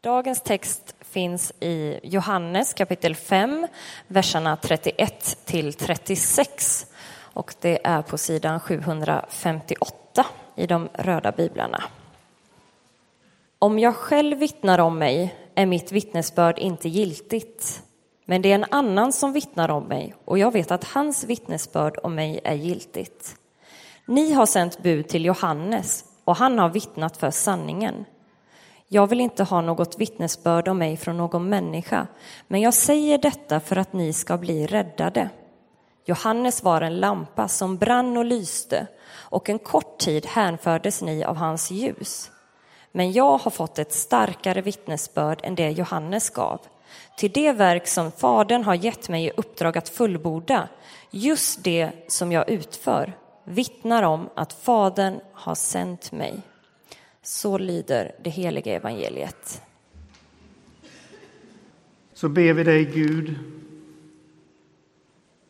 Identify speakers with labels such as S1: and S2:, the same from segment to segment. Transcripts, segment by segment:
S1: Dagens text finns i Johannes kapitel 5, verserna 31 till 36 och det är på sidan 758 i de röda biblarna. Om jag själv vittnar om mig är mitt vittnesbörd inte giltigt, men det är en annan som vittnar om mig och jag vet att hans vittnesbörd om mig är giltigt. Ni har sänt bud till Johannes och han har vittnat för sanningen. Jag vill inte ha något vittnesbörd om mig från någon människa, men jag säger detta för att ni ska bli räddade. Johannes var en lampa som brann och lyste, och en kort tid hänfördes ni av hans ljus. Men jag har fått ett starkare vittnesbörd än det Johannes gav. Till det verk som Fadern har gett mig i uppdrag att fullborda, just det som jag utför, vittnar om att Fadern har sänt mig. Så lyder det heliga evangeliet.
S2: Så ber vi dig, Gud,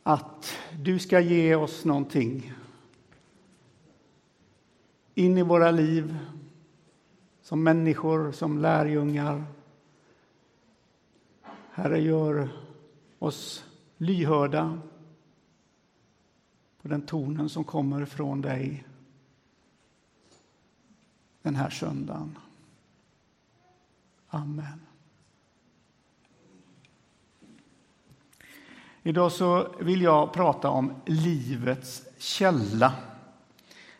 S2: att du ska ge oss någonting in i våra liv som människor, som lärjungar. Herre, gör oss lyhörda på den tonen som kommer från dig den här söndagen. Amen. Idag så vill jag prata om livets källa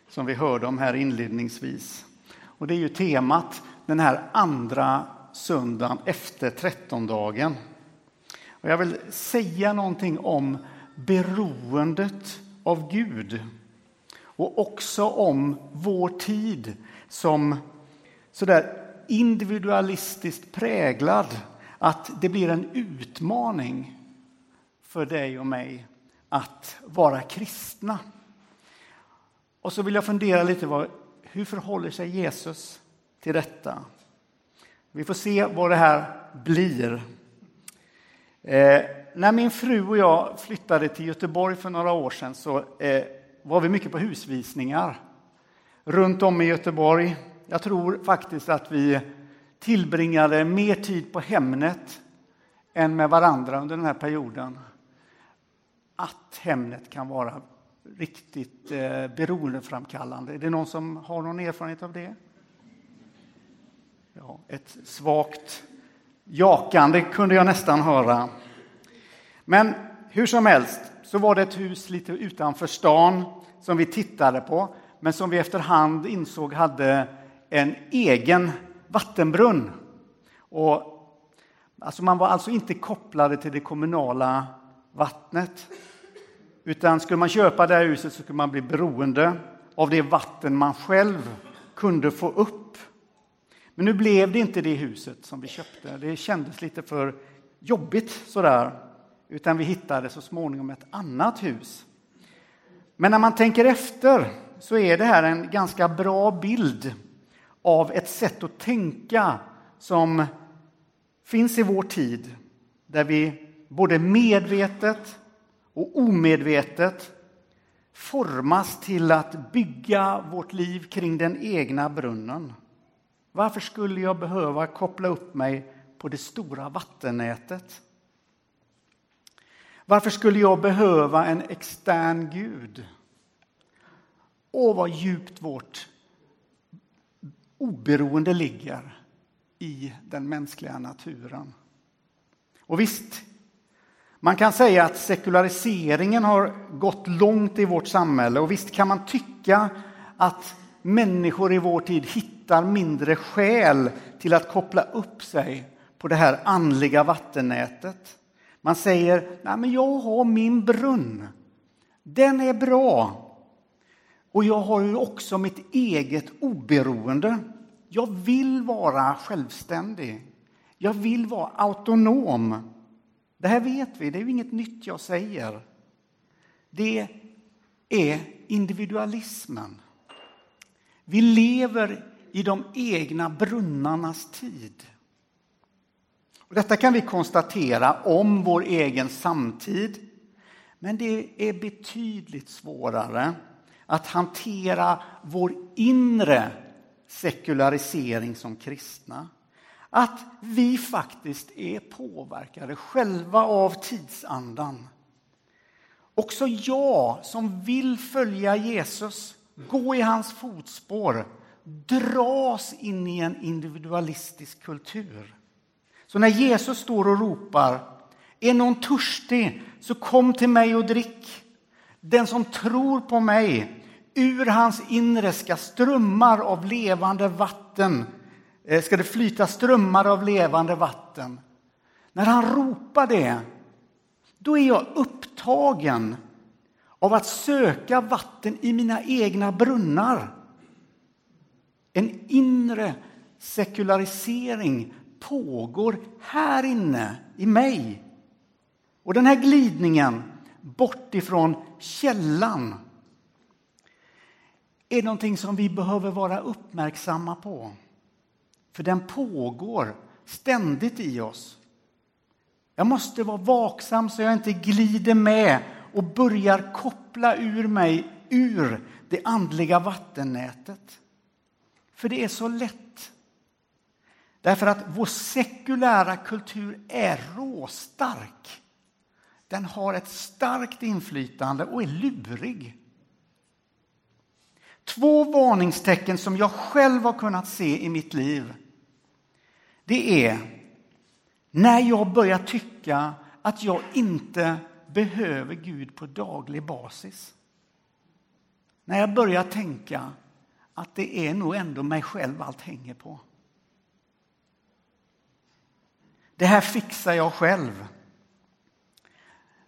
S2: som vi hörde om här inledningsvis. Och det är ju temat den här andra söndagen efter trettondagen. Och jag vill säga någonting om beroendet av Gud och också om vår tid som sådär individualistiskt präglad att det blir en utmaning för dig och mig att vara kristna. Och så vill jag fundera lite på hur förhåller sig Jesus till detta? Vi får se vad det här blir. Eh, när min fru och jag flyttade till Göteborg för några år sedan så eh, var vi mycket på husvisningar runt om i Göteborg. Jag tror faktiskt att vi tillbringade mer tid på Hemnet än med varandra under den här perioden. Att Hemnet kan vara riktigt eh, beroendeframkallande. Är det någon som har någon erfarenhet av det? Ja, ett svagt jakande kunde jag nästan höra. Men hur som helst så var det ett hus lite utanför stan som vi tittade på men som vi efterhand insåg hade en egen vattenbrunn. Och, alltså man var alltså inte kopplade till det kommunala vattnet. Utan skulle man köpa det här huset så skulle man bli beroende av det vatten man själv kunde få upp. Men nu blev det inte det huset som vi köpte. Det kändes lite för jobbigt sådär. Utan vi hittade så småningom ett annat hus. Men när man tänker efter så är det här en ganska bra bild av ett sätt att tänka som finns i vår tid. Där vi både medvetet och omedvetet formas till att bygga vårt liv kring den egna brunnen. Varför skulle jag behöva koppla upp mig på det stora vattennätet? Varför skulle jag behöva en extern Gud? Åh, vad djupt vårt oberoende ligger i den mänskliga naturen. Och visst, man kan säga att sekulariseringen har gått långt i vårt samhälle och visst kan man tycka att människor i vår tid hittar mindre skäl till att koppla upp sig på det här andliga vattennätet. Man säger, nej men jag har min brunn. Den är bra. Och jag har ju också mitt eget oberoende. Jag vill vara självständig. Jag vill vara autonom. Det här vet vi, det är inget nytt jag säger. Det är individualismen. Vi lever i de egna brunnarnas tid. Och detta kan vi konstatera om vår egen samtid. Men det är betydligt svårare att hantera vår inre sekularisering som kristna. att vi faktiskt är påverkade själva av tidsandan. Också jag som vill följa Jesus, gå i hans fotspår, dras in i en individualistisk kultur. Så när Jesus står och ropar, är någon törstig så kom till mig och drick. Den som tror på mig, ur hans inre ska strömmar av levande vatten, eh, ska det flyta strömmar av levande vatten. När han ropar det, då är jag upptagen av att söka vatten i mina egna brunnar. En inre sekularisering pågår här inne i mig. Och den här glidningen bort ifrån källan är någonting som vi behöver vara uppmärksamma på. För den pågår ständigt i oss. Jag måste vara vaksam så jag inte glider med och börjar koppla ur mig ur det andliga vattennätet. För det är så lätt. Därför att vår sekulära kultur är råstark. Den har ett starkt inflytande och är lurig. Två varningstecken som jag själv har kunnat se i mitt liv. Det är när jag börjar tycka att jag inte behöver Gud på daglig basis. När jag börjar tänka att det är nog ändå mig själv allt hänger på. Det här fixar jag själv.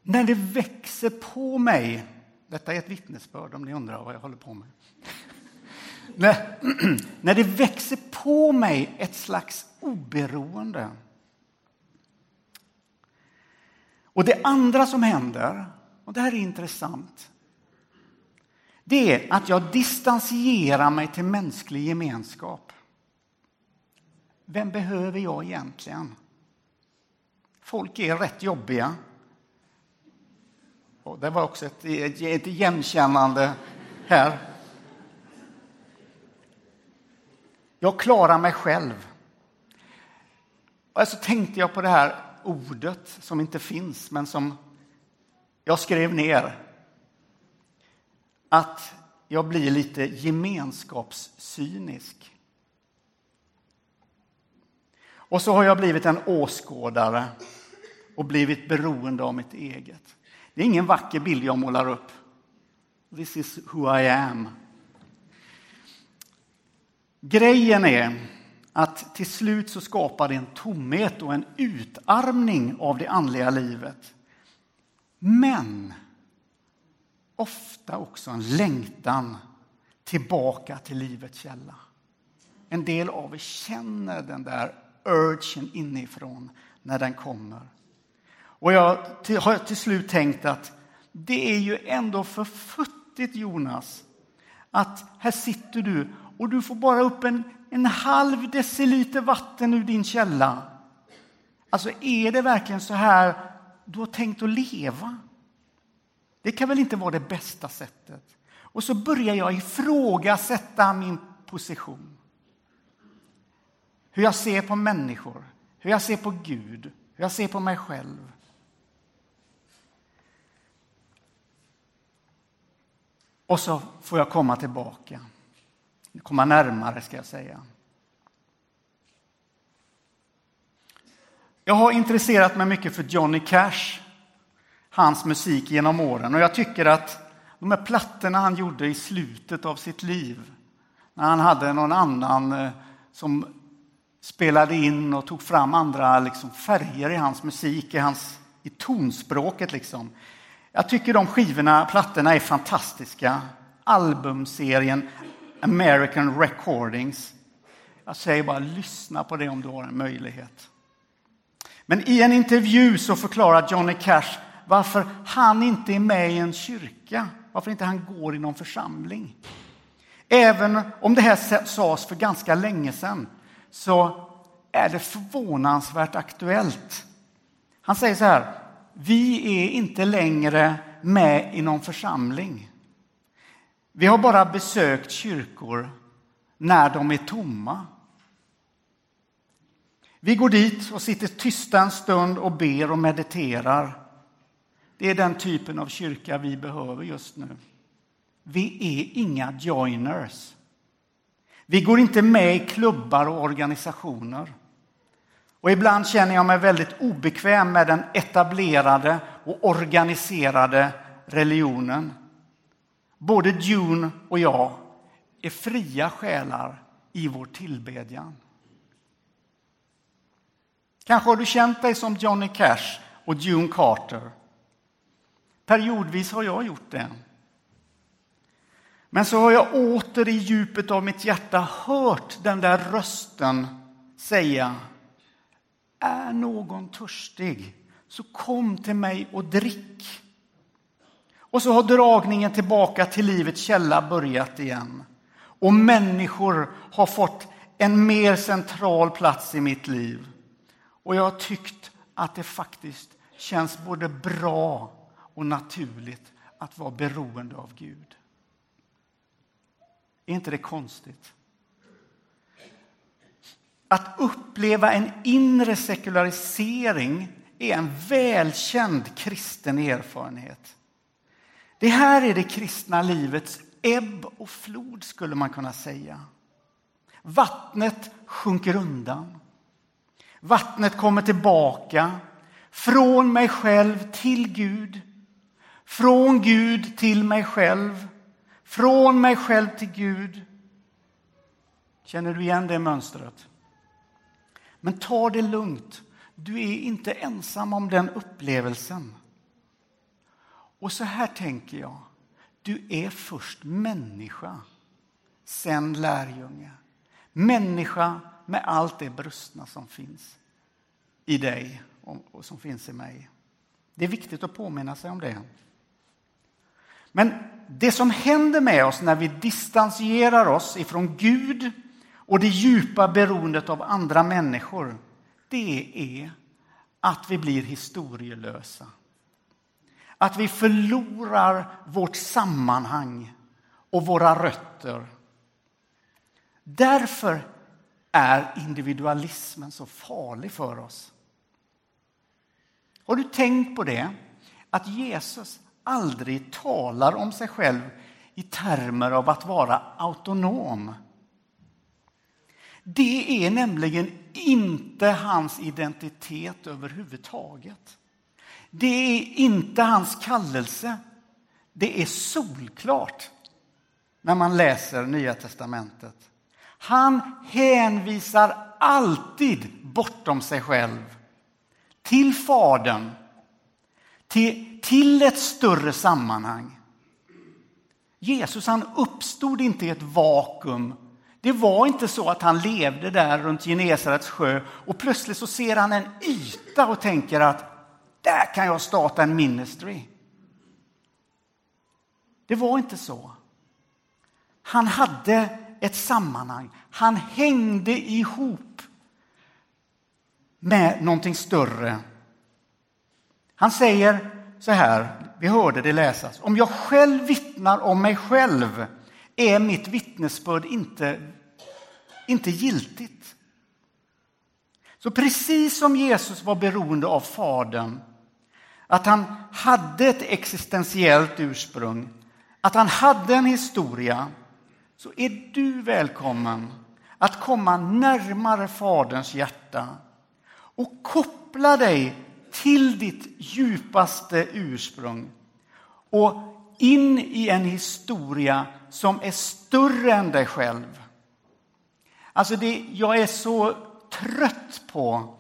S2: När det växer på mig, detta är ett vittnesbörd om ni undrar vad jag håller på med. när, när det växer på mig ett slags oberoende. Och det andra som händer, och det här är intressant, det är att jag distanserar mig till mänsklig gemenskap. Vem behöver jag egentligen? Folk är rätt jobbiga. Och det var också ett, ett igenkännande här. Jag klarar mig själv. Och så tänkte jag på det här ordet som inte finns, men som jag skrev ner. Att jag blir lite gemenskapscynisk. Och så har jag blivit en åskådare och blivit beroende av mitt eget. Det är ingen vacker bild jag målar upp. This is who I am. Grejen är att till slut så skapar det en tomhet och en utarmning av det andliga livet. Men ofta också en längtan tillbaka till livets källa. En del av er känner den där urgen inifrån när den kommer. Och jag har till slut tänkt att det är ju ändå för futtigt, Jonas, att här sitter du och du får bara upp en, en halv deciliter vatten ur din källa. Alltså, är det verkligen så här du har tänkt att leva? Det kan väl inte vara det bästa sättet? Och så börjar jag ifrågasätta min position. Hur jag ser på människor, hur jag ser på Gud, hur jag ser på mig själv. Och så får jag komma tillbaka. Komma närmare, ska jag säga. Jag har intresserat mig mycket för Johnny Cash, hans musik genom åren. Och jag tycker att de här plattorna han gjorde i slutet av sitt liv, när han hade någon annan eh, som spelade in och tog fram andra liksom, färger i hans musik, i, hans, i tonspråket. Liksom. Jag tycker de skivorna, plattorna är fantastiska. Albumserien American Recordings. Jag säger bara lyssna på det om du har en möjlighet. Men i en intervju så förklarar Johnny Cash varför han inte är med i en kyrka, varför inte han går i någon församling. Även om det här sades för ganska länge sedan så är det förvånansvärt aktuellt. Han säger så här, vi är inte längre med i någon församling. Vi har bara besökt kyrkor när de är tomma. Vi går dit och sitter tysta en stund och ber och mediterar. Det är den typen av kyrka vi behöver just nu. Vi är inga joiners. Vi går inte med i klubbar och organisationer. Och ibland känner jag mig väldigt obekväm med den etablerade och organiserade religionen. Både Dune och jag är fria själar i vår tillbedjan. Kanske har du känt dig som Johnny Cash och June Carter. Periodvis har jag gjort det. Men så har jag åter i djupet av mitt hjärta hört den där rösten säga är någon törstig, så kom till mig och drick. Och så har dragningen tillbaka till livets källa börjat igen. Och människor har fått en mer central plats i mitt liv. Och jag har tyckt att det faktiskt känns både bra och naturligt att vara beroende av Gud. Är inte det konstigt? Att uppleva en inre sekularisering är en välkänd kristen erfarenhet. Det här är det kristna livets ebb och flod, skulle man kunna säga. Vattnet sjunker undan. Vattnet kommer tillbaka från mig själv till Gud. Från Gud till mig själv. Från mig själv till Gud. Känner du igen det mönstret? Men ta det lugnt. Du är inte ensam om den upplevelsen. Och så här tänker jag. Du är först människa, sen lärjunge. Människa med allt det brustna som finns i dig och som finns i mig. Det är viktigt att påminna sig om det. Men det som händer med oss när vi distanserar oss ifrån Gud och det djupa beroendet av andra människor, det är att vi blir historielösa. Att vi förlorar vårt sammanhang och våra rötter. Därför är individualismen så farlig för oss. Har du tänkt på det? Att Jesus aldrig talar om sig själv i termer av att vara autonom. Det är nämligen inte hans identitet överhuvudtaget. Det är inte hans kallelse. Det är solklart när man läser Nya testamentet. Han hänvisar alltid bortom sig själv till Fadern, till, till ett större sammanhang. Jesus han uppstod inte i ett vakuum. Det var inte så att han levde där runt Genesarets sjö och plötsligt så ser han en yta och tänker att där kan jag starta en ministry. Det var inte så. Han hade ett sammanhang. Han hängde ihop med någonting större. Han säger så här, vi hörde det läsas. Om jag själv vittnar om mig själv är mitt vittnesbörd inte, inte giltigt. Så precis som Jesus var beroende av Fadern att han hade ett existentiellt ursprung, att han hade en historia, så är du välkommen att komma närmare Faderns hjärta och koppla dig till ditt djupaste ursprung och in i en historia som är större än dig själv. Alltså det, jag är så trött på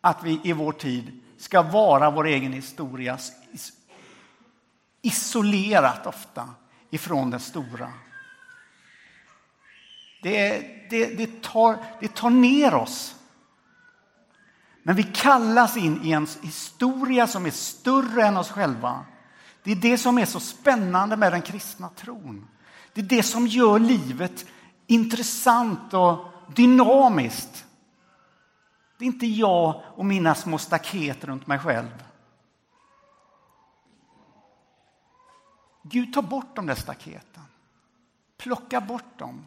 S2: att vi i vår tid ska vara vår egen historia isolerat ofta ifrån den stora. Det, det, det, tar, det tar ner oss. Men vi kallas in i en historia som är större än oss själva. Det är det som är så spännande med den kristna tron. Det är det som gör livet intressant och dynamiskt. Det är inte jag och mina små staket runt mig själv. Gud tar bort de där staketen. Plocka bort dem.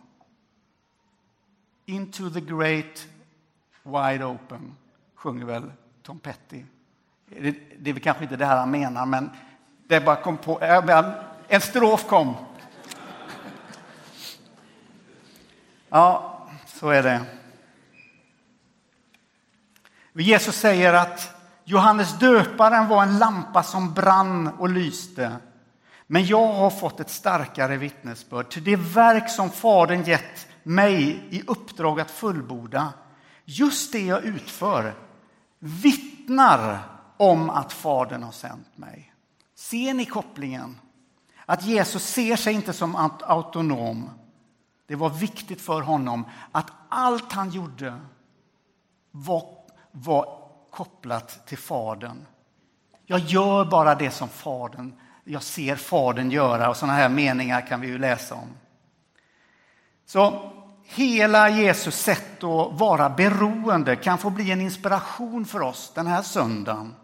S2: Into the great wide open, sjunger väl Tom Petty. Det, det är väl kanske inte det här han menar, men det bara kom på. En strof kom. Ja, så är det. Jesus säger att Johannes döparen var en lampa som brann och lyste. Men jag har fått ett starkare vittnesbörd. Till det verk som Fadern gett mig i uppdrag att fullborda, just det jag utför, vittnar om att Fadern har sänt mig. Ser ni kopplingen? Att Jesus ser sig inte som autonom. Det var viktigt för honom att allt han gjorde var, var kopplat till Fadern. Jag gör bara det som Fadern, jag ser Fadern göra och sådana här meningar kan vi ju läsa om. Så hela Jesus sätt att vara beroende kan få bli en inspiration för oss den här söndagen.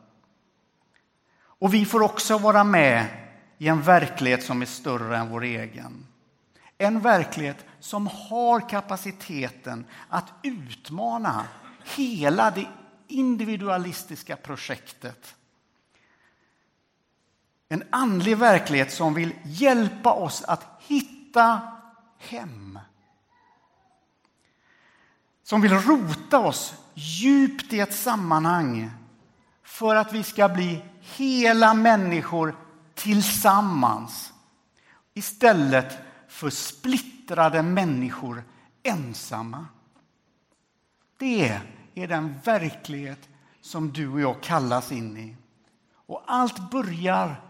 S2: Och vi får också vara med i en verklighet som är större än vår egen. En verklighet som har kapaciteten att utmana hela det individualistiska projektet. En andlig verklighet som vill hjälpa oss att hitta hem. Som vill rota oss djupt i ett sammanhang för att vi ska bli hela människor tillsammans istället för splittrade människor ensamma. Det är den verklighet som du och jag kallas in i. Och allt börjar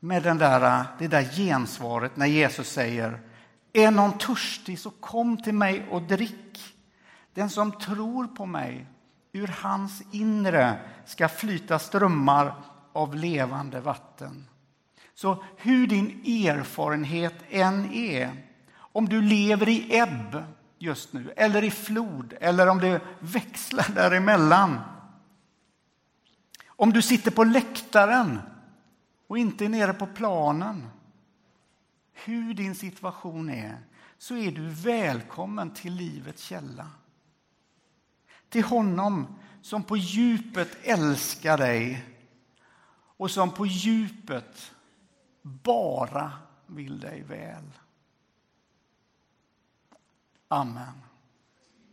S2: med den där, det där gensvaret när Jesus säger Är någon törstig så kom till mig och drick. Den som tror på mig, ur hans inre ska flyta strömmar av levande vatten. Så hur din erfarenhet än är, om du lever i ebb just nu, eller i flod, eller om det växlar däremellan. Om du sitter på läktaren och inte är nere på planen. Hur din situation är, så är du välkommen till livets källa. Till honom som på djupet älskar dig och som på djupet bara vill dig väl. Amen.